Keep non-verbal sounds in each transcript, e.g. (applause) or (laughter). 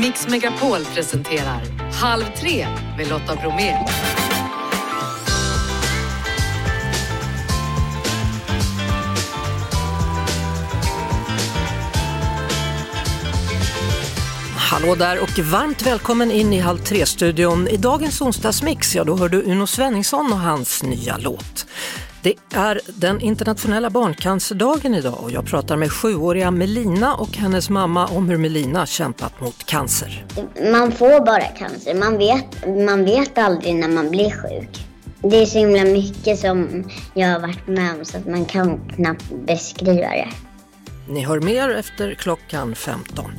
Mix Megapol presenterar Halv tre med Lotta Bromé. Hallå där och varmt välkommen in i Halv tre-studion. I dagens onsdagsmix, ja då hör du Uno Svenningsson och hans nya låt. Det är den internationella barncancerdagen idag och jag pratar med sjuåriga Melina och hennes mamma om hur Melina kämpat mot cancer. Man får bara cancer. Man vet, man vet aldrig när man blir sjuk. Det är så himla mycket som jag har varit med om så att man kan knappt beskriva det. Ni hör mer efter klockan 15.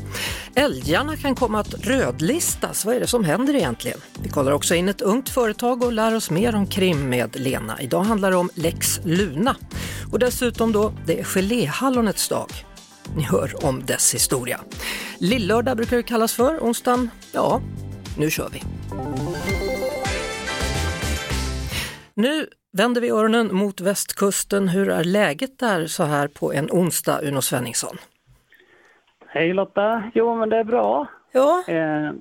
Älgarna kan komma att rödlistas. Vad är det som händer egentligen? Vi kollar också in ett ungt företag och lär oss mer om krim med Lena. Idag handlar det om Lex Luna. Och dessutom då, det är geléhallonets dag. Ni hör om dess historia. Lillördag brukar det kallas för, onsdagen, ja, nu kör vi. Nu vänder vi öronen mot västkusten. Hur är läget där så här på en onsdag, Uno Svenningsson? Hej Lotta! Jo men det är bra. Ja, Eh,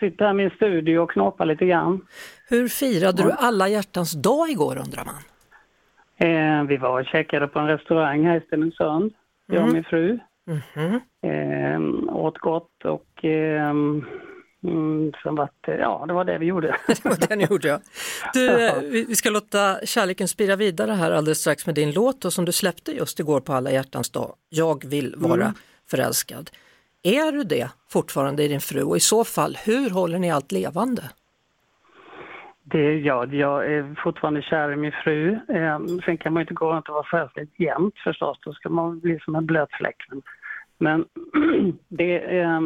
sitter här i min studio och knåpar lite grann. hur firade du alla hjärtans dag igår undrar man? Eh, vi var och käkade på en restaurang här i Stenungsund, jag och min fru. Mhm. Eh, åt gott och eh, mm, var det, ja det var det vi gjorde. (laughs) Det var det ni gjorde ja. Du, eh, vi ska låta kärleken spira vidare här alldeles strax med din låt och som du släppte just igår på alla hjärtans dag, Jag vill vara förälskad. Är du det fortfarande i din fru och i så fall, hur håller ni allt levande? Det, ja, jag är fortfarande kär i min fru. Eh, sen kan man ju inte gå runt och vara förälskad jämt förstås, då ska man bli som en blöt fläck. Men, (clears throat) det, eh,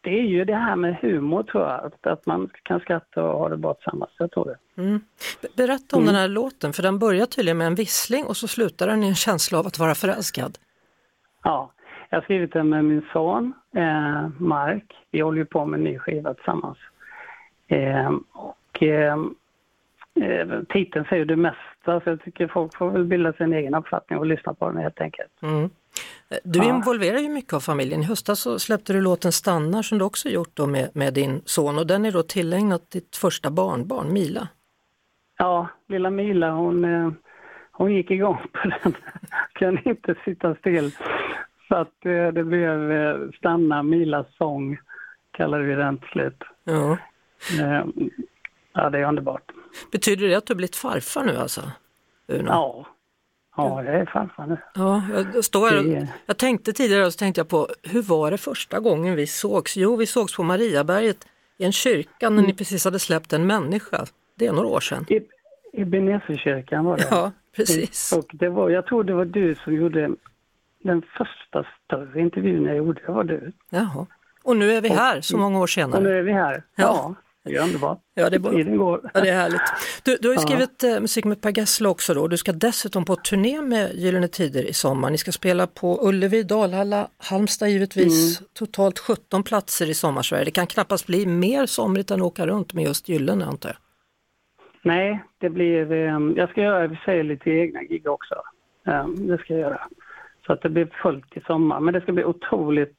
det är ju det här med humor tror jag, att, man kan skratta och ha det bra tillsammans. Jag tror det. Mm. Be- Berätta om den här låten, för den börjar tydligen med en vissling och så slutar den i en känsla av att vara förälskad. Ja, jag har skrivit den med min son eh, Mark. Vi håller ju på med en ny skiva tillsammans. Eh, och eh, eh, titeln säger det mesta så jag tycker folk får väl bilda sin egen uppfattning och lyssna på den helt enkelt. Mm. Du Ja. involverar ju mycket av familjen. I höstas så släppte du låten Stannar som du också gjort då med, med din son och den är då tillägnad ditt första barnbarn Mila. Ja, lilla Mila hon, eh, hon gick igång (laughs) på den. Kan inte sitta still. Så att eh, det blev eh, Stanna Milas sång kallade vi den till slut. Ja. Ja, det är underbart. Betyder det att du blivit farfar nu alltså? Uno? Ja, ja det är farfar nu. Ja, jag, står här och, jag tänkte tidigare och så tänkte jag på, hur var det första gången vi sågs? Jo, vi sågs på Mariaberget i en kyrka när ni precis hade släppt en människa. Det är några år sedan. I, i Benesierkyrkan var det. Ja, precis. Och det var, jag tror det var du som gjorde den första större intervjun jag gjorde. Det var du. Jaha. Och nu är vi här så många år Och nu senare. är vi här. Ja. Ja, det är underbart. Ja, det är bara-. Ja, det är härligt. Du, du har ju Ja. skrivit eh, musik med Per Gessle också då. Du ska dessutom på turné med Gyllene Tider i sommar. Ni ska spela på Ullevi, Dalhalla, Halmstad givetvis. Totalt 17 platser i Sommarsverige. Det kan knappast bli mer somrigt än att åka runt med just Gyllene antar jag. Nej, det blir... Eh, jag ska göra i sig lite egna gig också. Eh, det ska jag göra. Så att det blir fullt i sommar. Men det ska bli otroligt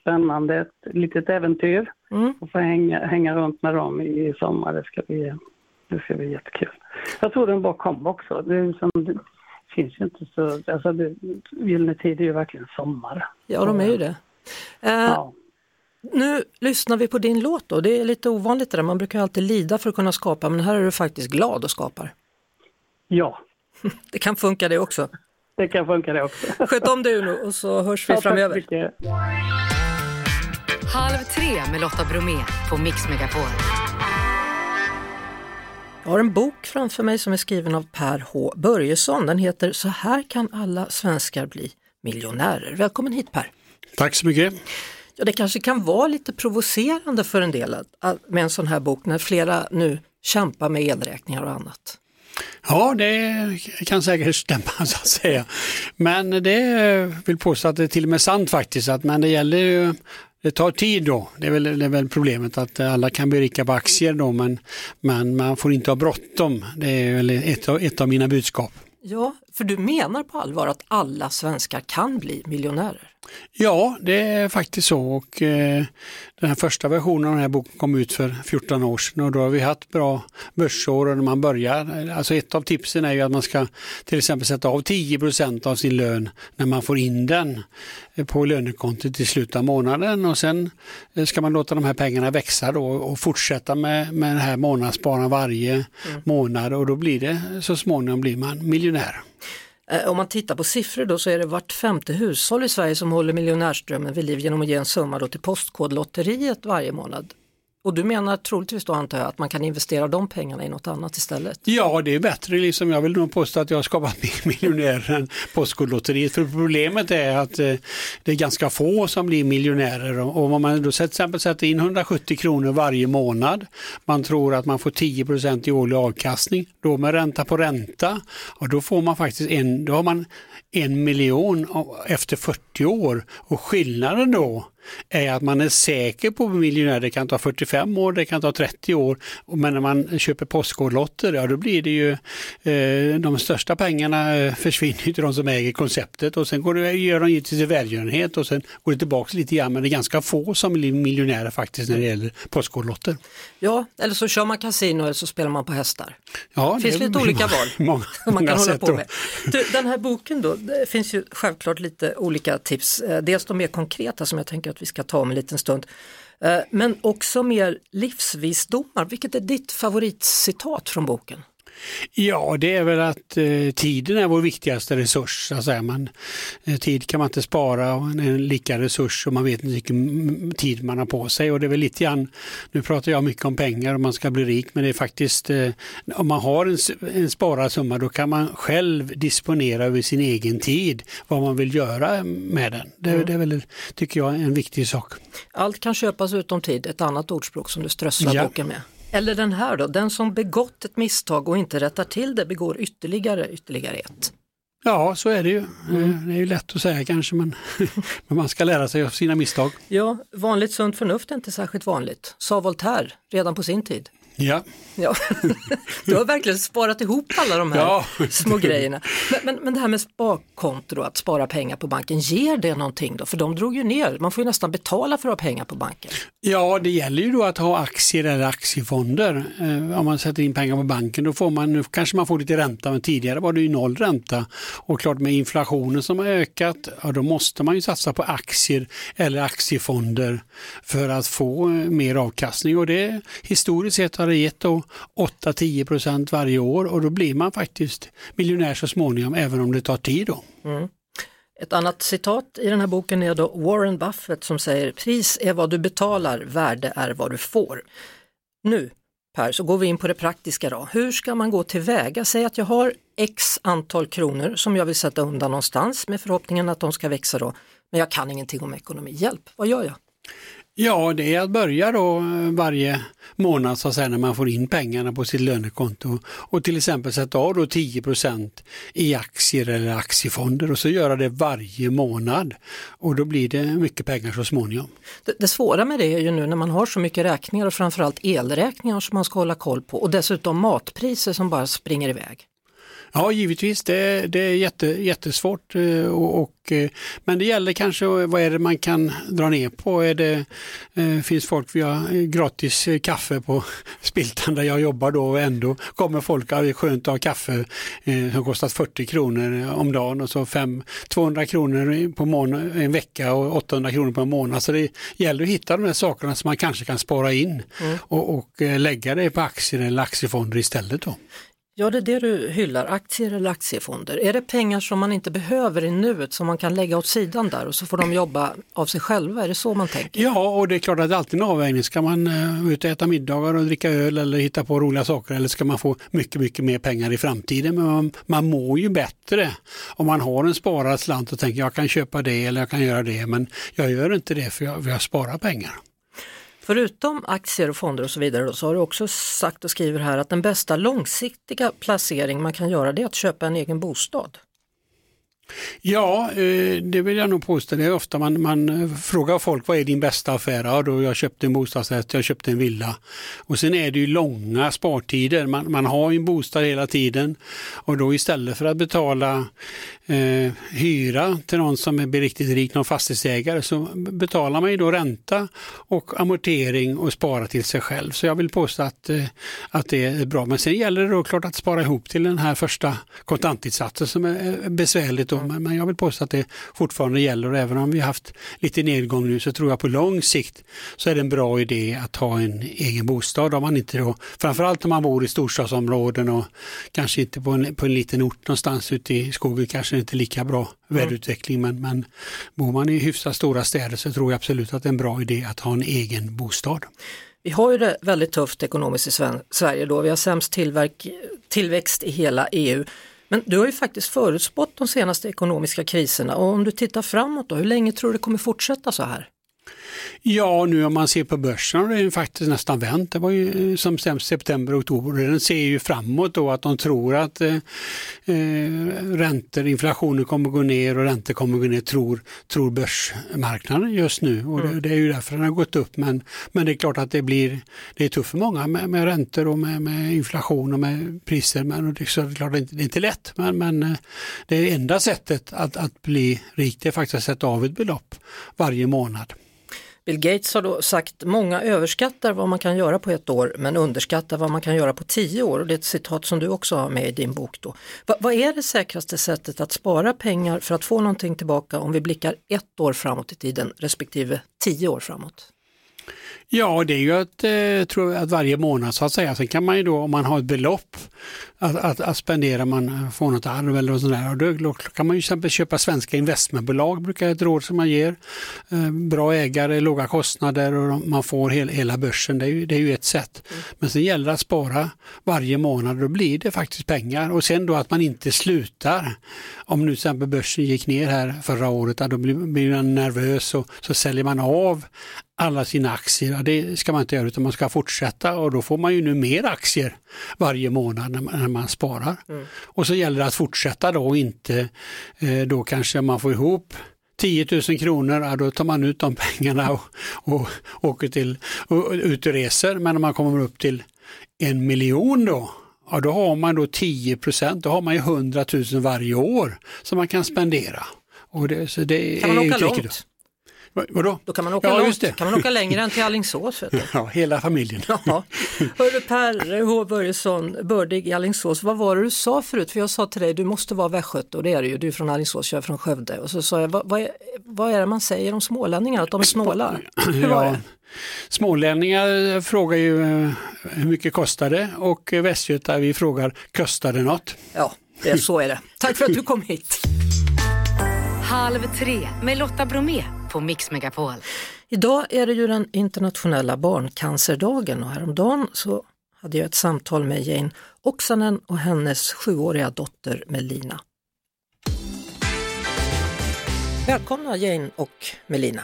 spännande. Ett litet äventyr. Mm. Och få hänga, hänga runt med dem i sommar. Det ska bli, det ska bli jättekul. Jag tror den bara kom också. Det, som, det finns ju inte så... Alltså det, Gyllene Tid är ju verkligen sommar. Ja, de är ju det. Eh, Ja. Nu lyssnar vi på din låt då. Det är lite ovanligt det där. Man brukar ju alltid lida för att kunna skapa, men här är du faktiskt glad och skapar. ja, (laughs) Det kan funka det också. det kan funka det också. Sköt om dig Uno och så hörs vi Ja, tack så framöver. mycket. Halv tre med Lotta Bromé på Mix Megapol. Jag har en bok framför mig som är skriven av Per H Börjesson. Den heter Så här kan alla svenskar bli miljonärer. Välkommen hit Per! Tack så mycket. Ja, det kanske kan vara lite provocerande för en del med en sån här bok när flera nu kämpar med elräkningar och annat. Ja, det kan säkert stämma (laughs) så att säga. Men det vill påstå att det är till och med sant faktiskt. Att, men det gäller ju, det tar tid då. Det är, väl, det är väl problemet att alla kan bli rika på aktier då men, men man får inte ha bråttom. Det är väl ett av, ett av mina budskap. Ja, för du menar på allvar att alla svenskar kan bli miljonärer? Ja, det är faktiskt så. Och, eh, den här första versionen av den här boken kom ut för 14 år sedan och då har vi haft bra börsår när man börjar, alltså ett av tipsen är ju att man ska till exempel sätta av 10% av sin lön när man får in den på lönekontot i slutet av månaden och sen eh, ska man låta de här pengarna växa då och fortsätta med, med den här månadsspararen varje mm. månad och då blir det så småningom blir man miljonär. Eh, om man tittar på siffror då så är det vart femte hushåll i Sverige som håller miljonärströmmen vid liv genom att ge en summa då till Postkodlotteriet varje månad. Och du menar troligtvis då antar jag att man kan investera de pengarna i något annat istället? Ja, det är bättre. Liksom. Jag vill nog påstå att jag har skapat mer (laughs) miljonärer än Postkodlotteriet. För problemet är att eh, det är ganska få som blir miljonärer. Och om man då till exempel sätter in 170 kronor varje månad, man tror att man får 10 i årlig avkastning, då med ränta på ränta, och då får man faktiskt en, då har man en miljon efter 40 år. Och skillnaden då är att man är säker på miljonär. Det kan ta 45 år, det kan ta 30 år. Men när man köper Postkodlotter, ja då blir det ju eh, de största pengarna eh, försvinner till de som äger konceptet och sen går det, gör de givetvis till välgörenhet och sen går det tillbaka lite grann. Men det är ganska få som blir miljonärer faktiskt när det gäller Postkodlotter. Ja, eller så kör man kasino eller så spelar man på hästar. Ja, det finns det lite olika val många, man kan hålla på med. Du, den här boken då, det finns ju självklart lite olika tips. Eh, dels de mer konkreta som jag tänker att vi ska ta om en liten stund. Eh, men också mer livsvisdomar. Vilket är ditt favoritcitat från boken? Ja, det är väl att eh, tiden är vår viktigaste resurs. Så att säga. Man, eh, tid kan man inte spara och är en lika resurs och man vet inte vilken mm, tid man har på sig. Och det är väl lite grann, nu pratar jag mycket om pengar och man ska bli rik, men det är faktiskt, eh, om man har en, en sparad summa då kan man själv disponera över sin egen tid, vad man vill göra med den. Det, det är väl, tycker jag, en viktig sak. Allt kan köpas utom tid, ett annat ordspråk som du strösslar Ja. boken med. Eller den här då, den som begått ett misstag och inte rättar till det begår ytterligare ytterligare ett. Ja, så är det ju. Eh, Det är ju lätt att säga kanske, men, (laughs) men man ska lära sig av sina misstag. Ja, vanligt sunt förnuft är inte särskilt vanligt, sa Voltaire redan på sin tid. Ja. Ja. (laughs) Du har verkligen sparat ihop alla de här Ja. små grejerna. Men, men, men det här med sparkonto, då, att spara pengar på banken, ger det någonting då? För de drog ju ner, man får ju nästan betala för att ha pengar på banken. Ja, det gäller ju då att ha aktier eller aktiefonder. Eh, om man sätter in pengar på banken då får man, nu kanske man får lite ränta, men tidigare var det ju noll ränta. Och klart med inflationen som har ökat, ja, då måste man ju satsa på aktier eller aktiefonder för att få eh, mer avkastning. Och det historiskt sett har det gett 8-10 procent varje år och då blir man faktiskt miljonär så småningom, även om det tar tid då. Mm. Ett annat citat i den här boken är då Warren Buffett som säger pris är vad du betalar, värde är vad du får. Nu Per, så går vi in på det praktiska då. Hur ska man gå tillväga? Säg att jag har x antal kronor som jag vill sätta undan någonstans med förhoppningen att de ska växa då. Men jag kan ingenting om ekonomi. Hjälp, vad gör jag? Ja, det är att börja då eh, varje månad så att säga, när man får in pengarna på sitt lönekonto och till exempel sätta av då 10% i aktier eller aktiefonder och så göra det varje månad. Och då blir det mycket pengar så småningom. Det, det svåra med det är ju nu när man har så mycket räkningar och framförallt elräkningar som man ska hålla koll på och dessutom matpriser som bara springer iväg. Ja, givetvis, det, det är jätte, jättesvårt. eh, Och, och, eh, men det gäller kanske, vad är det man kan dra ner på? Är det, eh, finns folk, vi har eh, gratis eh, kaffe på (laughs) Spiltan där jag jobbar då och ändå kommer folk, ja, det är skönt att ha kaffe eh, som kostat 40 kronor om dagen och så fem, 200 kronor på månad, en vecka och 800 kronor på en månad. Så det gäller att hitta de här sakerna som man kanske kan spara in och, och eh, lägga det på aktier eller aktiefonder istället. Då. Ja, det är det du hyllar, aktier eller aktiefonder. Är det pengar som man inte behöver i nuet som man kan lägga åt sidan där och så får de jobba av sig själva? Är det så man tänker? Ja, och det är klart att det är alltid en avvägning. Ska man uh, ut och äta middagar och dricka öl eller hitta på roliga saker eller ska man få mycket, mycket mer pengar i framtiden? Men man, man mår ju bättre om man har en sparad slant och tänker jag kan köpa det eller jag kan göra det. Men jag gör inte det för jag, för jag sparar pengar. Förutom aktier och fonder och så vidare då, så har du också sagt och skriver här att den bästa långsiktiga placering man kan göra det är att köpa en egen bostad. Ja, eh, det vill jag nog påstå. Det är ofta man, man frågar folk vad är din bästa affär? Ja, då jag köpte en bostadsrätt, jag köpte en villa. Och sen är det ju långa spartider. Man, man har ju en bostad hela tiden och då istället för att betala eh, hyra till någon som är riktigt rik, någon fastighetsägare, så betalar man ju då ränta och amortering och spara till sig själv. Så jag vill påstå att, eh, att det är bra. Men sen gäller det då klart att spara ihop till den här första kontantinsatsen som är eh, besvärligt. Då. Men, men jag vill påstå att det fortfarande gäller och även om vi har haft lite nedgång nu så tror jag på lång sikt så är det en bra idé att ha en egen bostad om man inte då, framförallt om man bor i storstadsområden och kanske inte på en, på en liten ort någonstans ute i skogen kanske inte lika bra mm. väderutveckling men, men bor man i hyfsat stora städer så tror jag absolut att det är en bra idé att ha en egen bostad. Vi har ju det väldigt tufft ekonomiskt i Sverige då, vi har sämst tillväxt i hela EU. Men du har ju faktiskt förutspått de senaste ekonomiska kriserna och om du tittar framåt då, hur länge tror du det kommer fortsätta så här? Ja, nu om man ser på börsen har det faktiskt nästan vänt. Det var ju eh, som sämst september, oktober. Den ser ju framåt då att de tror att eh, eh, räntor, inflationen kommer gå ner och räntor kommer gå ner, tror, tror börsmarknaden just nu. Och mm. det, det, är ju därför den har gått upp. Men, men det är klart att det blir det är tufft för många med, med räntor och med, med, inflation och med priser. Men det, det är klart, det är inte, det är inte lätt. Men, men eh, det enda sättet att, att bli rik det är faktiskt att sätta av ett belopp varje månad. Bill Gates har då sagt många överskattar vad man kan göra på ett år men underskattar vad man kan göra på tio år. Och det är ett citat som du också har med i din bok. Då. Va, vad är det säkraste sättet att spara pengar för att få någonting tillbaka om vi blickar ett år framåt i tiden respektive tio år framåt? Ja, det är ju att, eh, tror att varje månad så att säga. Sen kan man ju då om man har ett belopp att, att, att spendera, man får något arv eller sånt där. Och då kan man ju till exempel köpa svenska investmentbolag, brukar ett råd som man ger. Eh, bra ägare, låga kostnader och man får hel, hela börsen. Det är, ju, det är ju ett sätt. Mm. Men sen gäller det att spara varje månad, då blir det faktiskt pengar. Och sen då att man inte slutar. Om nu till exempel börsen gick ner här förra året, då blir, blir man nervös och så säljer man av alla sina aktier. Det ska man inte göra utan man ska fortsätta och då får man ju nu mer aktier varje månad när man sparar. Mm. Och så gäller det att fortsätta då och inte eh, då kanske man får ihop 10 000 kronor, då tar man ut de (laughs) pengarna och, och åker till, och, ut och reser. Men om man kommer upp till en miljon då, ja, då har man då 10 procent, då har man ju 100 000 varje år som man kan spendera. Och det, så det kan man åka långt? Vadå? Då kan man åka, ja, långt, kan man åka längre än till Alingsås. (laughs) Ja, hela familjen. Ja. Hörru Per H Börjesson, bördig i Alingsås, vad var det du sa förut? För jag sa till dig, du måste vara västgöte och det är du ju, du är från Alingsås, jag är från Skövde. Och så sa jag, vad, vad, är, vad är det man säger om smålänningar, att de är snåla? (clears throat) Hur var det? Smålänningar frågar ju eh, hur mycket kostar det och västgötar vi frågar, kostar det något? Ja, det, så är det. Tack för att du kom hit. Halv tre med Lotta Bromé på Mix Megapol. Idag är det ju den internationella barncancerdagen och häromdagen så hade jag ett samtal med Jane Oksanen och hennes sjuåriga dotter Melina. Välkomna Jane och Melina.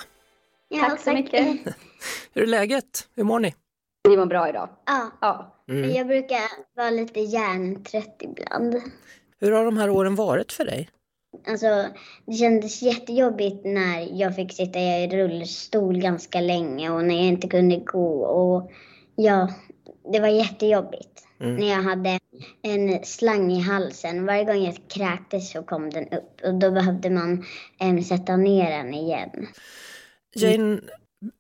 Ja, tack så mycket. (laughs) Hur är läget? Hur mår ni? Vi mår bra idag. Ja. ja. Mm. Jag brukar vara lite hjärntrött ibland. Hur har de här åren varit för dig? Alltså, det kändes jättejobbigt när jag fick sitta i rullstol ganska länge och när jag inte kunde gå. Och ja, det var jättejobbigt. Mm. När jag hade en slang i halsen. Varje gång jag kräktes så kom den upp och då behövde man äm, sätta ner den igen. Jane,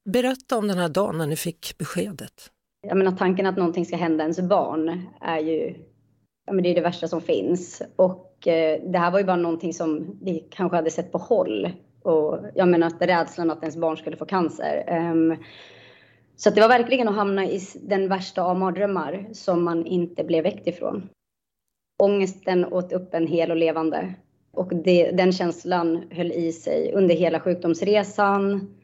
berätta om den här dagen när ni fick beskedet. Jag menar, tanken att någonting ska hända ens barn är ju ja, men det är det värsta som finns. Och eh, det här var ju bara någonting som vi kanske hade sett på håll. Och jag menar att rädslan att ens barn skulle få cancer. Um, så det var verkligen att hamna i den värsta av mardrömmar som man inte blev väckt ifrån. Ångesten åt upp en hel och levande. Och det, den känslan höll i sig under hela sjukdomsresan.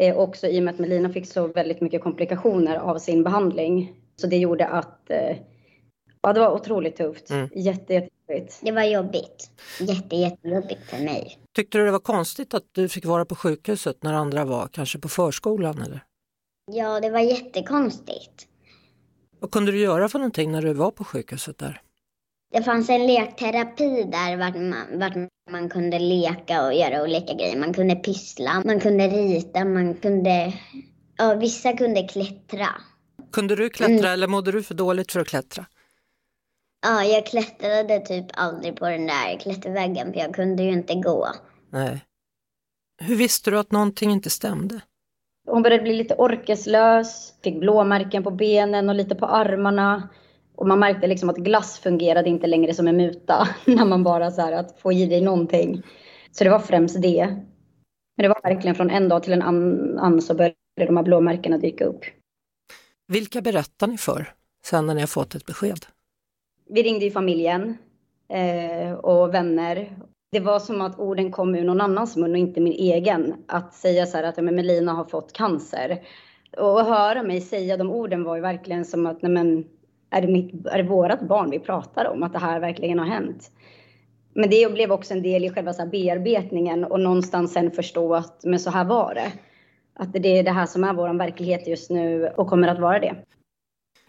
Eh, också i och med att Melina fick så väldigt mycket komplikationer av sin behandling. Så det gjorde att eh, Ja, det var otroligt tufft. Mm. Jätte, jättejobbigt. Det var jobbigt. Jätte, jättejobbigt för mig. Tyckte du det var konstigt att du fick vara på sjukhuset när andra var kanske på förskolan eller? Ja, det var jättekonstigt. Vad kunde du göra för någonting när du var på sjukhuset där? Det fanns en lekterapi där vart man, vart man kunde leka och göra olika grejer. Man kunde pyssla, man kunde rita, man kunde... Ja, vissa kunde klättra. Kunde du klättra mm. eller mådde du för dåligt för att klättra? Ja, jag klättrade typ aldrig på den där klätterväggen för jag kunde ju inte gå. Nej. Hur visste du att någonting inte stämde? Hon började bli lite orkeslös, fick blåmärken på benen och lite på armarna. Och man märkte liksom att glass fungerade inte längre som en muta (laughs) när man bara så här att få i dig någonting. Så det var främst det. Men det var verkligen från en dag till en annan så började de här blåmärkena dyka upp. Vilka berättar ni för sen när ni har fått ett besked? Vi ringde ju familjen eh, och vänner. Det var som att orden kom ur någon annans mun och inte min egen. Att säga så här att men Melina har fått cancer. Och att höra mig säga de orden var ju verkligen som att nej men, är det, mitt, är det vårat barn vi pratar om? Att det här verkligen har hänt. Men det blev också en del i själva så bearbetningen och någonstans sen förstå att men så här var det. Att det är det här som är vår verklighet just nu och kommer att vara det.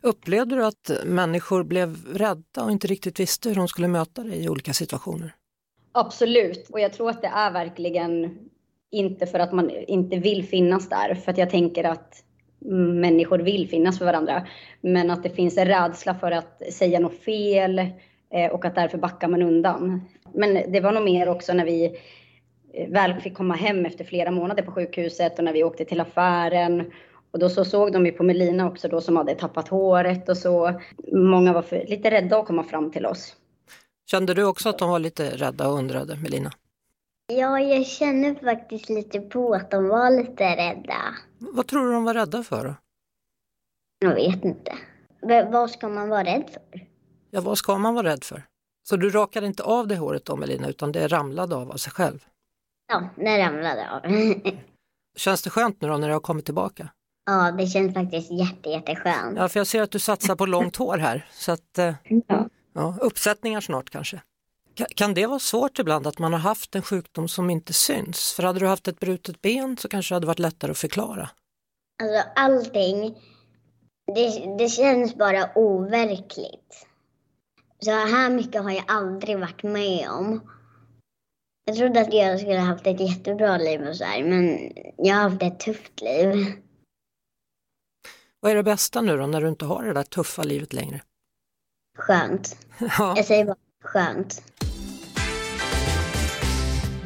Upplevde du att människor blev rädda och inte riktigt visste hur de skulle möta dig i olika situationer? Absolut, och jag tror att det är verkligen inte för att man inte vill finnas där, för att jag tänker att människor vill finnas för varandra. Men att det finns en rädsla för att säga något fel eh, och att därför backar man undan. Men det var nog mer också när vi eh, väl fick komma hem efter flera månader på sjukhuset och när vi åkte till affären. Och då så såg de ju på Melina också då som hade tappat håret och så. Många var för, lite rädda att komma fram till oss. Kände du också att de var lite rädda och undrade, Melina? Ja, jag känner faktiskt lite på att de var lite rädda. Vad tror du de var rädda för? Jag vet inte. V vad ska man vara rädd för? Ja, vad ska man vara rädd för? Så du rakade inte av det håret då Melina, utan det ramlade av av sig själv? Ja, det ramlade av. (laughs) Känns det skönt nu då när det har kommit tillbaka? Ja, det känns faktiskt jätte, jätteskönt. Ja, för jag ser att du satsar på långt hår här. Så att, eh, ja. Ja, uppsättningar snart kanske. Kan det vara svårt ibland att man har haft en sjukdom som inte syns? För hade du haft ett brutet ben så kanske det hade varit lättare att förklara. Alltså allting, det, det känns bara overkligt. Så här mycket har jag aldrig varit med om. Jag trodde att jag skulle haft ett jättebra liv och så här, men jag har haft ett tufft liv. Vad är det bästa nu då när du inte har det där tuffa livet längre? Skönt. Ja. Jag säger bara skönt.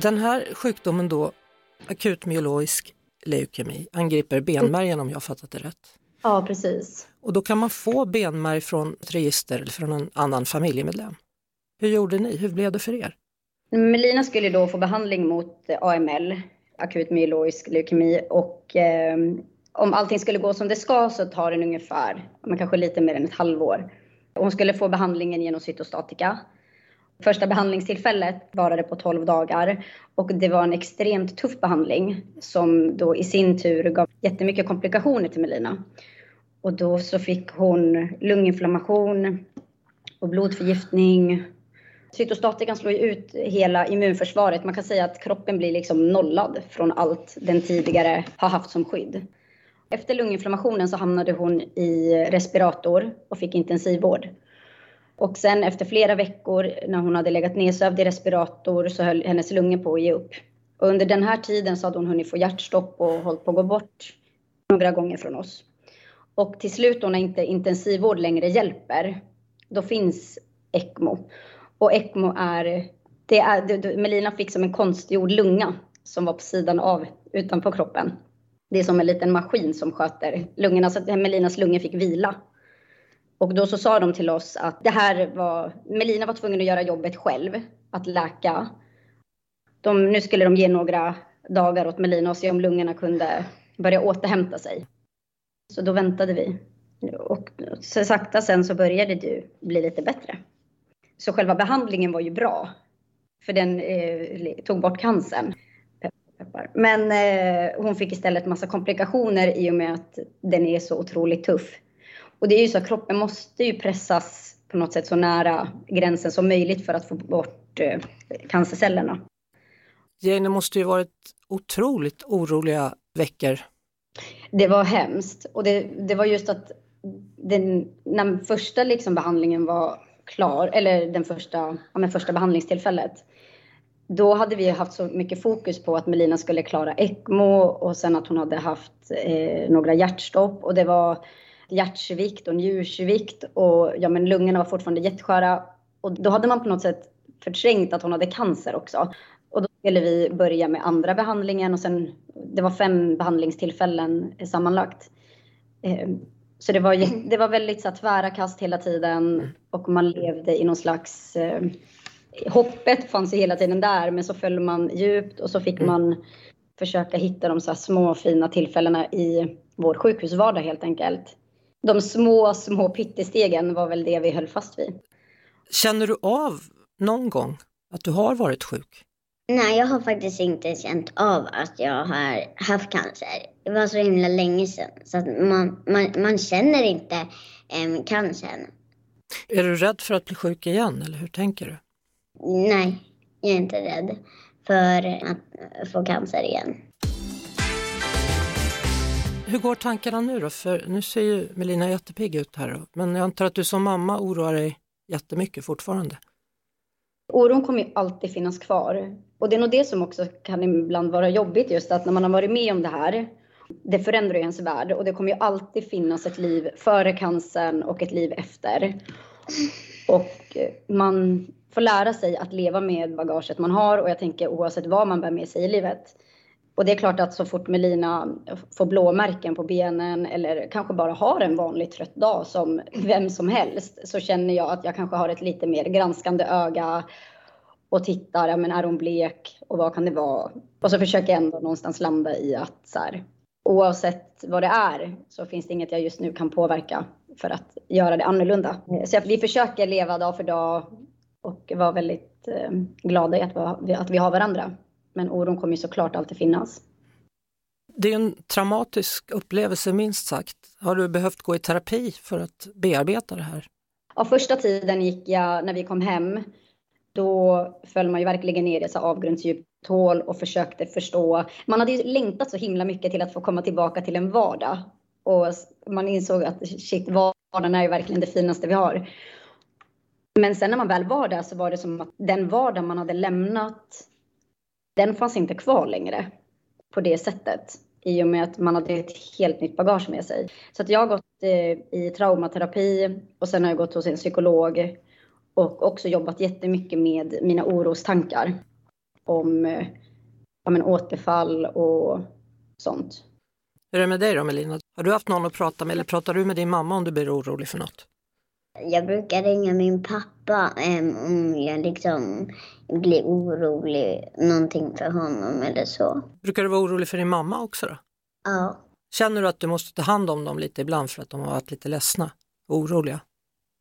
Den här sjukdomen då, akut myeloisk leukemi, angriper benmärgen om jag fattat det rätt? Ja, precis. Och då kan man få benmärg från ett register eller från en annan familjemedlem. Hur gjorde ni? Hur blev det för er? Melina skulle då få behandling mot AML, akut myeloisk leukemi och eh, om allting skulle gå som det ska så tar den ungefär, men kanske lite mer än ett halvår. Hon skulle få behandlingen genom cytostatika. Första behandlingstillfället varade på 12 dagar och det var en extremt tuff behandling som då i sin tur gav jättemycket komplikationer till Melina. Och då så fick hon lunginflammation och blodförgiftning. Cytostatikan slår ut hela immunförsvaret. Man kan säga att kroppen blir liksom nollad från allt den tidigare har haft som skydd. Efter lunginflammationen så hamnade hon i respirator och fick intensivvård. Och sen efter flera veckor när hon hade legat nedsövd i respirator så höll hennes lungor på att ge upp. Och under den här tiden så hade hon hunnit få hjärtstopp och hållit på att gå bort några gånger från oss. Och till slut då när inte intensivvård längre hjälper, då finns ECMO. Och ECMO är, det är, Melina fick som en konstgjord lunga som var på sidan av utanför kroppen. Det är som en liten maskin som sköter lungorna så att Melinas lungor fick vila. Och då så sa de till oss att det här var, Melina var tvungen att göra jobbet själv, att läka. De, nu skulle de ge några dagar åt Melina och se om lungorna kunde börja återhämta sig. Så då väntade vi. Och så sakta sen så började det bli lite bättre. Så själva behandlingen var ju bra. För den eh, tog bort cancern peppar. Men eh, hon fick istället massa komplikationer i och med att den är så otroligt tuff. Och det är ju så att kroppen måste ju pressas på något sätt så nära gränsen som möjligt för att få bort eh, cancercellerna. Jane, måste ju varit otroligt oroliga veckor. Det var hemskt och det, det var just att den, när första liksom behandlingen var klar, eller den första, ja, men första behandlingstillfället, då hade vi haft så mycket fokus på att Melina skulle klara ECMO och sen att hon hade haft eh, några hjärtstopp och det var hjärtsvikt och njursvikt och ja, men lungorna var fortfarande jättesköra. Och då hade man på något sätt förträngt att hon hade cancer också. Och då skulle vi börja med andra behandlingen och sen, det var fem behandlingstillfällen sammanlagt. Eh, så det var, det var väldigt så här, tvära kast hela tiden och man levde i någon slags eh, hoppet fanns ju hela tiden där, men så föll man djupt och så fick mm. man försöka hitta de så små fina tillfällena i vår sjukhusvardag helt enkelt. De små, små pyttestegen var väl det vi höll fast vid. Känner du av någon gång att du har varit sjuk? Nej, jag har faktiskt inte känt av att jag har haft cancer. Det var så himla länge sedan så att man, man, man känner inte eh, cancern. Är du rädd för att bli sjuk igen eller hur tänker du? Nej, jag är inte rädd för att få cancer igen. Hur går tankarna nu då? För nu ser ju Melina jättepigg ut här. Men jag antar att du som mamma oroar dig jättemycket fortfarande. Oron kommer ju alltid finnas kvar. Och det är nog det som också kan ibland vara jobbigt just att när man har varit med om det här. Det förändrar ju ens värld och det kommer ju alltid finnas ett liv före cancern och ett liv efter. Och man får lära sig att leva med bagaget man har och jag tänker oavsett vad man bär med sig i livet. Och det är klart att så fort Melina får blåmärken på benen eller kanske bara har en vanlig trött dag som vem som helst så känner jag att jag kanske har ett lite mer granskande öga och tittar, ja men är hon blek och vad kan det vara? Och så försöker jag ändå någonstans landa i att så här, oavsett vad det är så finns det inget jag just nu kan påverka för att göra det annorlunda. Så vi försöker leva dag för dag och vara väldigt eh, glada i att vi, att vi har varandra. Men oron kommer ju såklart alltid finnas. Det är en traumatisk upplevelse minst sagt. Har du behövt gå i terapi för att bearbeta det här? Ja, första tiden gick jag, när vi kom hem, då föll man ju verkligen ner i ett avgrundsdjupt hål och försökte förstå. Man hade ju längtat så himla mycket till att få komma tillbaka till en vardag. Och man insåg att shit, vardagen är ju verkligen det finaste vi har. Men sen när man väl var där så var det som att den vardag man hade lämnat, den fanns inte kvar längre på det sättet. I och med att man hade ett helt nytt bagage med sig. Så att jag har gått eh, i traumaterapi och sen har jag gått hos en psykolog och också jobbat jättemycket med mina orostankar om eh, ja, men återfall och sånt. Hur är det med dig då Melina? Har du haft någon att prata med eller pratar du med din mamma om du blir orolig för något? Jag brukar ringa min pappa um, om jag liksom blir orolig, någonting för honom eller så. Brukar du vara orolig för din mamma också då? Ja. Känner du att du måste ta hand om dem lite ibland för att de har varit lite ledsna och oroliga?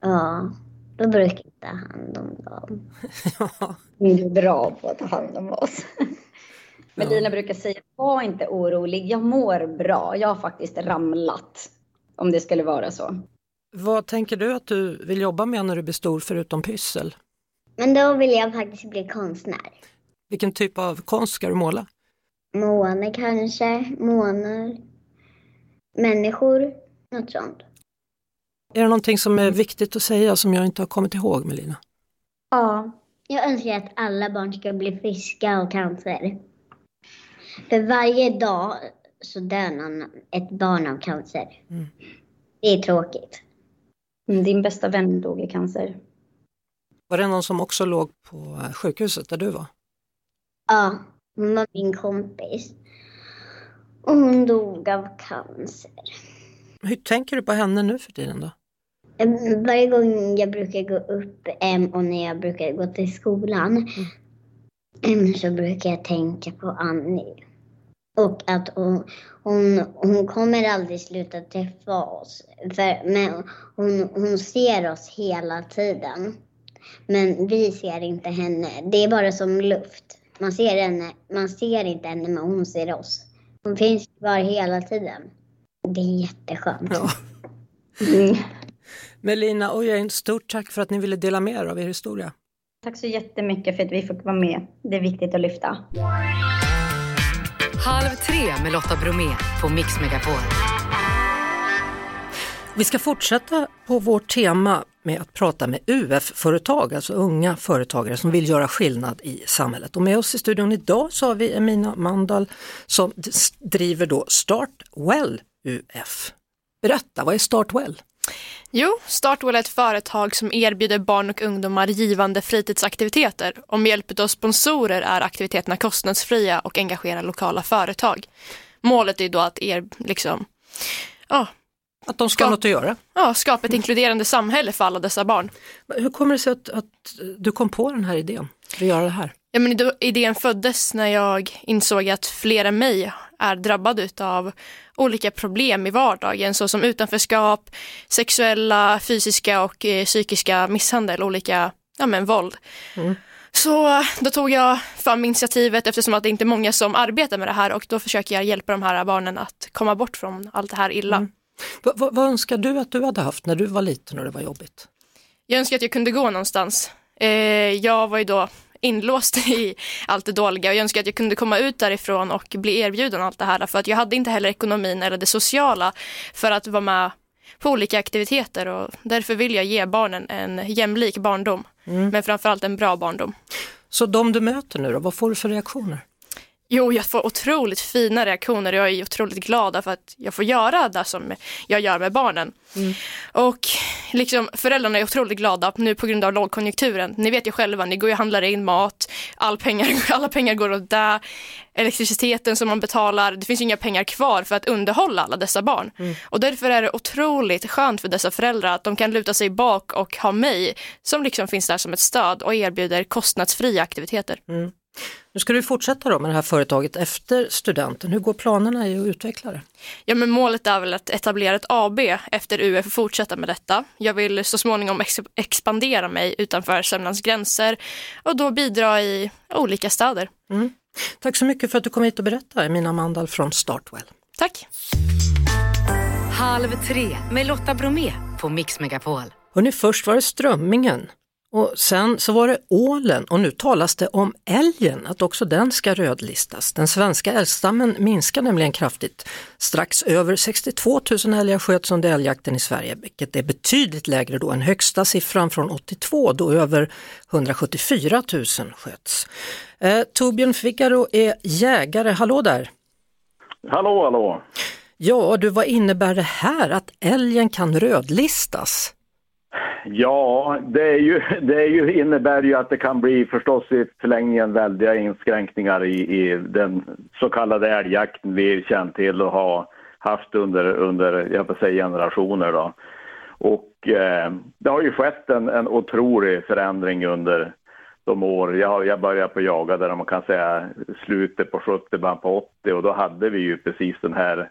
Ja, då brukar jag ta hand om dem. (laughs) ja. Du är bra på att ta hand om oss. Men (laughs) ja. Lina brukar säga, var inte orolig, jag mår bra, jag har faktiskt ramlat. Om det skulle vara så. Vad tänker du att du vill jobba med när du blir stor förutom pyssel? Men då vill jag faktiskt bli konstnär. Vilken typ av konst ska du måla? Måne kanske, månar, människor, något sånt. Är det någonting som är viktigt att säga som jag inte har kommit ihåg Melina? Ja, jag önskar att alla barn ska bli friska och cancer. För varje dag så dör någon, ett barn av cancer. Mm. Det är tråkigt. Mm, din bästa vän dog i cancer. Var det någon som också låg på sjukhuset där du var? Ja, hon var min kompis. Och hon dog av cancer. Hur tänker du på henne nu för tiden då? Varje gång jag brukar gå upp och när jag brukar gå till skolan mm. så brukar jag tänka på Annie. Och att hon, hon, hon kommer aldrig sluta träffa oss. För, men hon, hon ser oss hela tiden. Men vi ser inte henne. Det är bara som luft. Man ser, henne, man ser inte henne, men hon ser oss. Hon finns kvar hela tiden. Det är jätteskönt. Ja. Mm. (laughs) Melina och Jane, stort tack för att ni ville dela med er av er historia. Tack så jättemycket för att vi fick vara med. Det är viktigt att lyfta. Halv tre med Lotta Bromé på Mix Megapol. Vi ska fortsätta på vårt tema med att prata med UF-företag, alltså unga företagare som vill göra skillnad i samhället. Och med oss i studion idag så har vi Emina Mandal som driver då Start Well UF. Berätta, vad är Startwell? Jo, Startwell är ett företag som erbjuder barn och ungdomar givande fritidsaktiviteter. Och med hjälp av sponsorer är aktiviteterna kostnadsfria och engagerar lokala företag. Målet är då att er, liksom, ja, att de ska ha något att göra? Ja, skapa ett inkluderande samhälle för alla dessa barn. Hur kommer det sig att, att du kom på den här idén, att göra det här? Ja, men idén föddes när jag insåg att flera än mig är drabbade av olika problem i vardagen såsom utanförskap, sexuella, fysiska och eh, psykiska misshandel, olika ja, men, våld. Mm. Så då tog jag fram initiativet eftersom att det inte är många som arbetar med det här och då försöker jag hjälpa de här barnen att komma bort från allt det här illa. Mm. vad önskar du att du hade haft när du var liten och det var jobbigt? Jag önskar att jag kunde gå någonstans. Eh, jag var ju då inlåst i allt det dåliga och jag önskar att jag kunde komma ut därifrån och bli erbjuden allt det här för att jag hade inte heller ekonomin eller det sociala för att vara med på olika aktiviteter och därför vill jag ge barnen en jämlik barndom mm. men framförallt en bra barndom. Så de du möter nu då, vad får du för reaktioner? Jo, jag får otroligt fina reaktioner och jag är otroligt glad för att jag får göra det som jag gör med barnen. Mm. Och liksom, föräldrarna är otroligt glada nu på grund av lågkonjunkturen. Ni vet ju själva, ni går och handlar in mat, all pengar, (laughs) alla pengar går åt det, elektriciteten som man betalar, det finns inga pengar kvar för att underhålla alla dessa barn. Mm. Och därför är det otroligt skönt för dessa föräldrar att de kan luta sig bak och ha mig som liksom finns där som ett stöd och erbjuder kostnadsfria aktiviteter. Mm. Nu ska du fortsätta då med det här företaget efter studenten. Hur går planerna i att utveckla det? Ja, men målet är väl att etablera ett AB efter UF och fortsätta med detta. Jag vill så småningom ex expandera mig utanför Sörmlands gränser och då bidra i olika städer. Mm. Tack så mycket för att du kom hit och berättade, Mina Mandal från Startwell. Tack. Halv tre med Lotta Bromé på Mix Megapol. Hörrni, först var det strömmingen. Och sen så var det ålen och nu talas det om älgen, att också den ska rödlistas. Den svenska älgstammen minskar nämligen kraftigt. Strax över 62 000 älgar sköts under älgjakten i Sverige, vilket är betydligt lägre då än högsta siffran från 82 då över 174 000 sköts. Eh, Torbjörn Figaro är jägare, hallå där! Hallå, hallå! Ja du, vad innebär det här att älgen kan rödlistas? Ja, det, är ju, (laughs) det är ju, innebär ju att det kan bli förstås i förlängningen väldiga inskränkningar i, i den så kallade älgjakten vi känt till och har haft under, under jag får säga generationer. Då. Och eh, det har ju skett en, en otrolig förändring under de år. Jag, jag började på jaga där man kan säga slutet på 70, början på 80 och då hade vi ju precis den här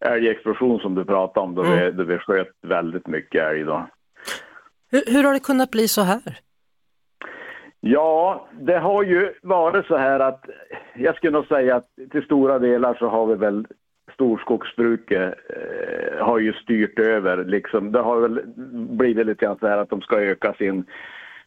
älgexplosion som du pratade om då, mm. vi, då vi sköt väldigt mycket älg. Då. Hur, hur har det kunnat bli så här? Ja, det har ju varit så här att jag skulle nog säga att till stora delar så har vi väl storskogsbruket eh, har ju styrt över liksom. Det har väl blivit lite grann så här att de ska öka sin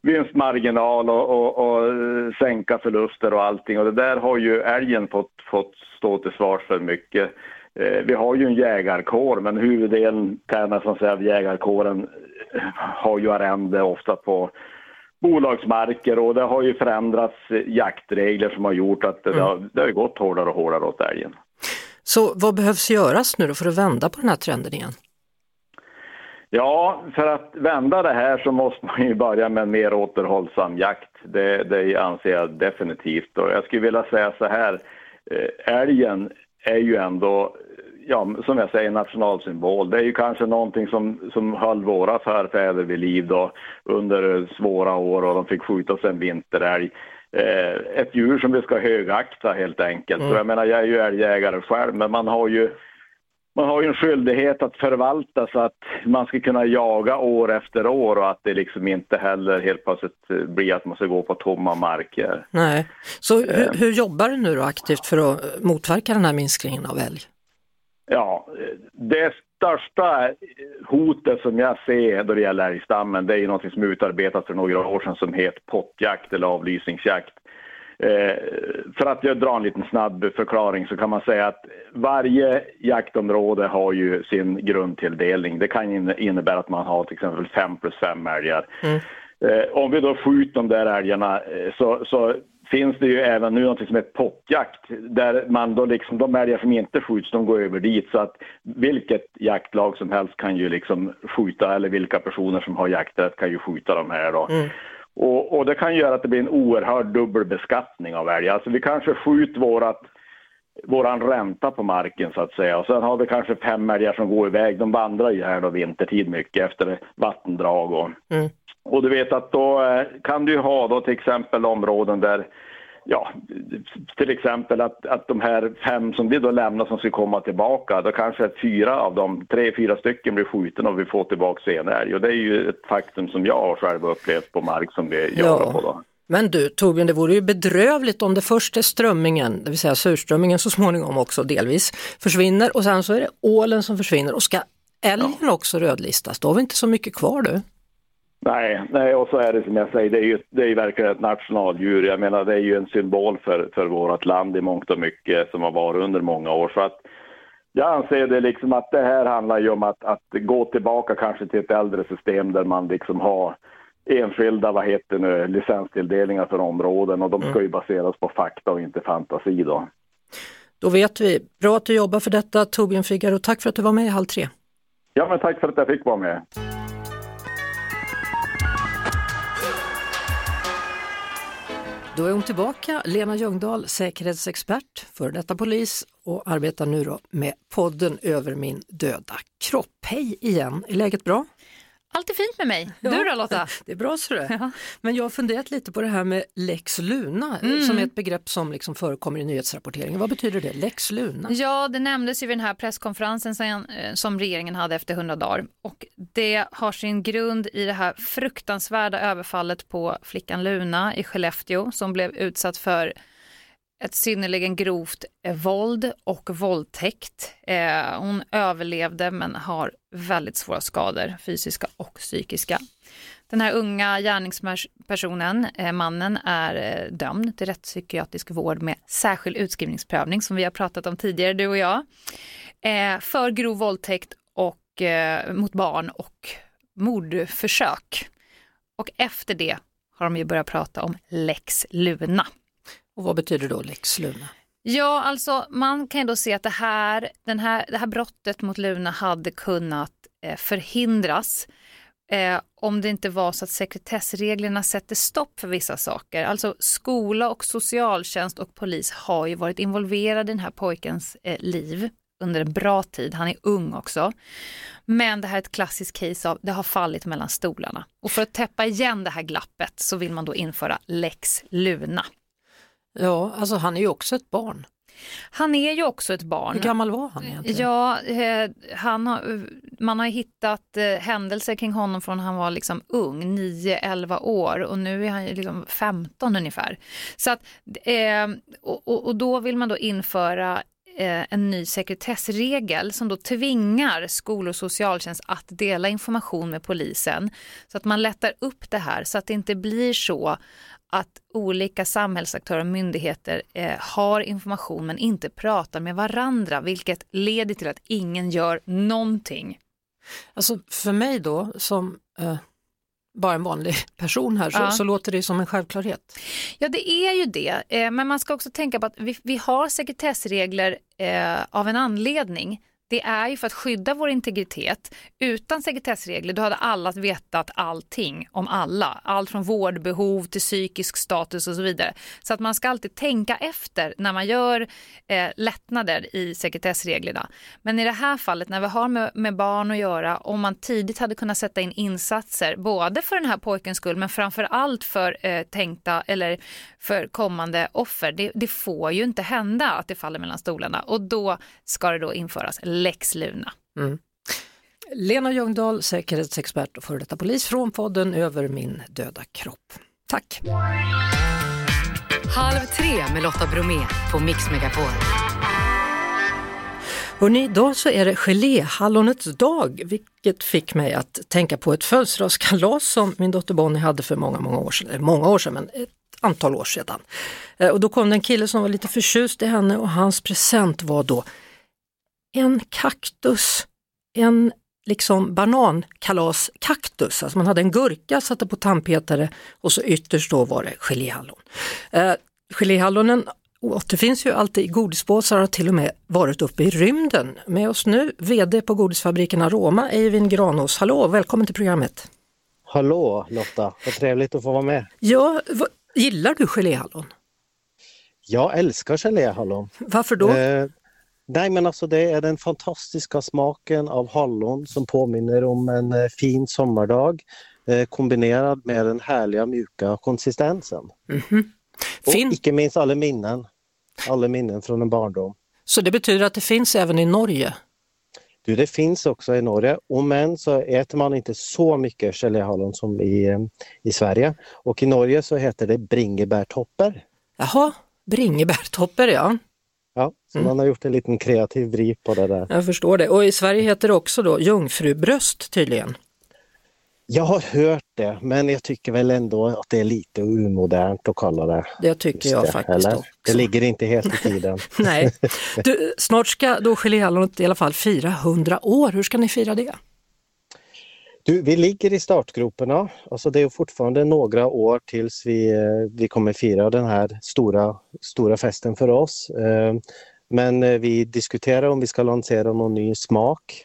vinstmarginal och, och, och sänka förluster och allting och det där har ju älgen fått, fått stå till svars för mycket. Eh, vi har ju en jägarkår men huvuddelen kan jag nästan säga av jägarkåren har ju arrende ofta på bolagsmarker och det har ju förändrats jaktregler som har gjort att det, mm. har, det har gått hårdare och hårdare åt älgen. Så vad behövs göras nu då för att vända på den här trenden igen? Ja, för att vända det här så måste man ju börja med en mer återhållsam jakt. Det, det anser jag definitivt. Och jag skulle vilja säga så här, eh, älgen är ju ändå ja, som jag säger, nationalsymbol. Det är ju kanske någonting som, som höll våra förfäder vid liv då under svåra år och de fick skjuta sig en vinterälg. Eh, ett djur som vi ska högakta helt enkelt. Mm. Så jag menar, jag är ju älgjägare själv, men man har ju man har ju en skyldighet att förvalta så att man ska kunna jaga år efter år och att det liksom inte heller helt plötsligt blir att man ska gå på tomma marker. Nej, så hur, eh. hur jobbar du nu då aktivt för att motverka den här minskningen av älg? Ja, det största hotet som jag ser då det gäller älgstammen det är ju något som utarbetats för några år sedan som heter pottjakt eller avlysningsjakt. Eh, för att jag drar en liten snabb förklaring så kan man säga att varje jaktområde har ju sin grundtilldelning. Det kan innebära att man har till exempel 5 plus 5 älgar. Mm. Eh, om vi då skjuter de där älgarna eh, så, så finns det ju även nu något som heter pottjakt där man då liksom, de älgar som inte skjuts, de går över dit så att vilket jaktlag som helst kan ju liksom skjuta eller vilka personer som har jakträtt kan ju skjuta de här då. Mm. Och, och, det kan göra att det blir en oerhörd dubbelbeskattning av älgar. Alltså vi kanske skjuter vårat våran ränta på marken så att säga. Och sen har vi kanske fem älgar som går iväg. De vandrar ju här då vintertid mycket efter vattendrag och, mm. och du vet att då eh, kan du ha då till exempel områden där ja, till exempel att, att de här fem som vi då lämnar som ska komma tillbaka, då kanske fyra av dem, tre, fyra stycken blir skjutna och vi får tillbaka en älg. Och det är ju ett faktum som jag har själv upplevt på mark som vi ja. gör på då. Men du Torbjörn, det vore ju bedrövligt om det först är strömmingen, det vill säga surströmmingen så småningom också delvis, försvinner och sen så är det ålen som försvinner och ska älgen ja. också rödlistas, då har vi inte så mycket kvar du. Nej, nej, och så är det som jag säger, det är ju, det är verkligen ett nationaldjur. Jag menar, det är ju en symbol för, för vårt land i mångt och mycket som har varit under många år. Så att jag anser det liksom att det här handlar ju om att, att gå tillbaka kanske till ett äldre system där man liksom har enskilda vad heter nu, licenstilldelningar för områden och de ska ju mm. baseras på fakta och inte fantasi då. Då vet vi. Bra att du jobbar för detta Torbjörn Figaro. Tack för att du var med i Halv tre. Ja, men tack för att jag fick vara med. Då är hon tillbaka, Lena Ljungdahl, säkerhetsexpert, för detta polis och arbetar nu med podden Över min döda kropp. Hej igen, är läget bra? Allt är fint med mig. Du då Lotta? (laughs) Det är bra så det. Ja. Men jag har funderat lite på det här med lex Luna mm. som är ett begrepp som liksom förekommer i nyhetsrapporteringen. Vad betyder det, lex Luna? Ja, det nämndes ju vid den här presskonferensen eh, som regeringen hade efter 100 dagar och det har sin grund i det här fruktansvärda överfallet på flickan Luna i Skellefteå som blev utsatt för ett synnerligen grovt eh, våld och våldtäkt. Eh, hon överlevde men har väldigt svåra skador, fysiska och psykiska. Den här unga gärningspersonen, eh, mannen, är eh, dömd till rättspsykiatrisk vård med särskild utskrivningsprövning som vi har pratat om tidigare, du och jag, eh, för grov våldtäkt och, eh, mot barn och mordförsök. Och efter det har de ju börjat prata om lex Luna. Och vad betyder då lex Luna? Ja, alltså man kan ju då se att det här, den här, det här brottet mot Luna hade kunnat eh, förhindras eh, om det inte var så att sekretessreglerna sätter stopp för vissa saker. Alltså skola och socialtjänst och polis har ju varit involverade i den här pojkens eh, liv under en bra tid. Han är ung också. Men det här är ett klassiskt case av det har fallit mellan stolarna. Och för att täppa igen det här glappet så vill man då införa lex Luna. Ja, alltså han är ju också ett barn. Han är ju också ett barn. Hur gammal var han egentligen? Ja, eh, han har, man har hittat eh, händelser kring honom från han var liksom ung, 9-11 år och nu är han liksom 15 ungefär. Så att, eh, och, och, då vill man då införa en ny sekretessregel som då tvingar skol och socialtjänst att dela information med polisen så att man lättar upp det här så att det inte blir så att olika samhällsaktörer och myndigheter eh, har information men inte pratar med varandra vilket leder till att ingen gör någonting. Alltså för mig då som eh, bara en vanlig (laughs) person här så, ja. så, låter det som en självklarhet. Ja det är ju det eh, men man ska också tänka på att vi, vi har sekretessregler eh, av en anledning det är ju för att skydda vår integritet. Utan sekretessregler då hade alla vetat allting om alla. Allt från vårdbehov till psykisk status och så vidare. Så att man ska alltid tänka efter när man gör eh, lättnader i sekretessreglerna. Men i det här fallet när vi har med, med barn att göra, om man tidigt hade kunnat sätta in insatser både för den här pojkens skull men framför allt för eh, tänkta eller för kommande offer. Det, det får ju inte hända att det faller mellan stolarna och då ska det då införas lex Luna. Mm. Lena Ljungdahl, säkerhetsexpert och före detta polis från podden Över min döda kropp. Tack! Halv tre med Lotta Bromé på Mix Megapol. Hörrni, idag så är det geléhallonets dag, vilket fick mig att tänka på ett födelsedagskalas som min dotter Bonnie hade för många, många år sedan, många år sedan, men ett antal år sedan. Eh, och då kom det en kille som var lite förtjust i henne och hans present var då en kaktus, en liksom banankalaskaktus, alltså man hade en gurka, satte på tandpetare och så ytterst då var det geléhallon. Eh, Geléhallonen återfinns ju alltid i godispåsar och har till och med varit uppe i rymden. Med oss nu VD på godisfabriken Aroma, Eivind Granås. Hallå, välkommen till programmet. Hallå Lotta, vad trevligt att få vara med. Ja, vad, gillar du geléhallon? Jag älskar geléhallon. Varför då? Eh, nej men alltså det är den fantastiska smaken av hallon som påminner om en eh, fin sommardag eh, kombinerad med den härliga mjuka konsistensen. Mm -hmm. Och icke minst alla minnen. Alla minnen från en barndom. Så det betyder att det finns även i Norge? Du, det finns också i Norge, och men så äter man inte så mycket geléhallon som i, eh, i Sverige. Och i Norge så heter det bringebärtopper. Jaha, bringebärtopper ja. Ja, så mm. man har gjort en liten kreativ vrid på det där. Jag förstår det. Och i Sverige heter det också då jungfrubröst tydligen. Jag har hört det, men jag tycker väl ändå att det är lite omodernt att kalla det. Det tycker jag det, faktiskt eller? också. Det ligger inte helt i tiden. (laughs) Nej. (laughs) Du, snart ska då geléhallonet i alla fall fira 100 år. Hur ska ni fira det? Du, vi ligger i startgroparna. Alltså det är fortfarande några år tills vi, eh, vi kommer fira den här stora, stora festen för oss. Eh, men eh, vi diskuterar om vi ska lansera någon ny smak.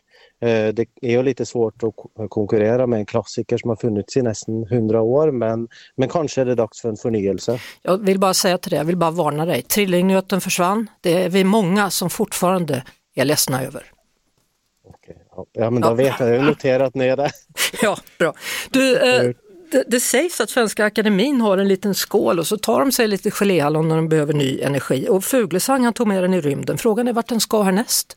Det är ju lite svårt att konkurrera med en klassiker som har funnits i nästan 100 år men, men kanske är det dags för en förnyelse. Jag vill bara säga till dig, jag vill bara varna dig. Trillingnöten försvann. Det är vi många som fortfarande är ledsna över. Ja, men då ja. vet jag, jag har noterat ner det. (laughs) Ja, bra. Du, eh, det, det, sägs att Svenska Akademin har en liten skål och så tar de sig lite geléhallon när de behöver ny energi och Fuglesang han tog med den i rymden. Frågan är vart den ska härnäst?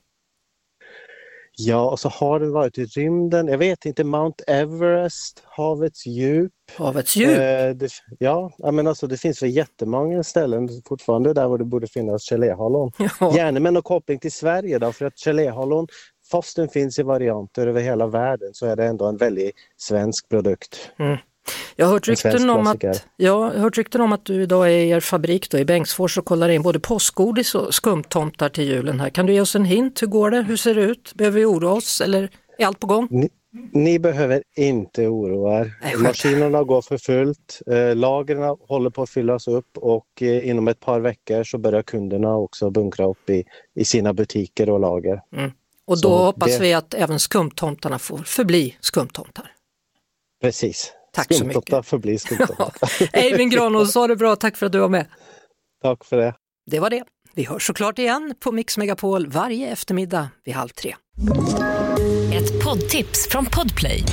Ja, och så har den varit i rymden. Jag vet inte, Mount Everest, havets djup. Havets djup? Eh, det, ja, men alltså det finns väl jättemånga ställen fortfarande där det borde finnas geléhallon. (laughs) Ja. Gärna med någon koppling till Sverige då, för att geléhallon, fast den finns i varianter över hela världen, så är det ändå en väldigt svensk produkt. Mm. Jag har hört rykten, om att, ja, jag har hört rykten om att du idag är i er fabrik då, i Bengtsfors och kollar in både påskgodis och skumtomtar till julen. här. Kan du ge oss en hint? Hur går det? Hur ser det ut? Behöver vi oroa oss eller är allt på gång? Ni, ni behöver inte oroa er. Maskinerna går för fullt. Eh, lagren håller på att fyllas upp och eh, inom ett par veckor så börjar kunderna också bunkra upp i, i sina butiker och lager. Mm. Och då så hoppas det... vi att även skumtomtarna får förbli skumtomtar. Precis. Tack så mycket. förblir skumtomtar. (laughs) Eivind Granås, ha det bra. Tack för att du var med. Tack för det. Det var det. Vi hörs såklart igen på Mix Megapol varje eftermiddag vid halv tre. Ett poddtips från Podplay.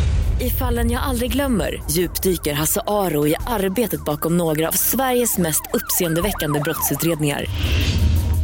I fallen jag aldrig glömmer djupdyker Hasse Aro i arbetet bakom några av Sveriges mest uppseendeväckande brottsutredningar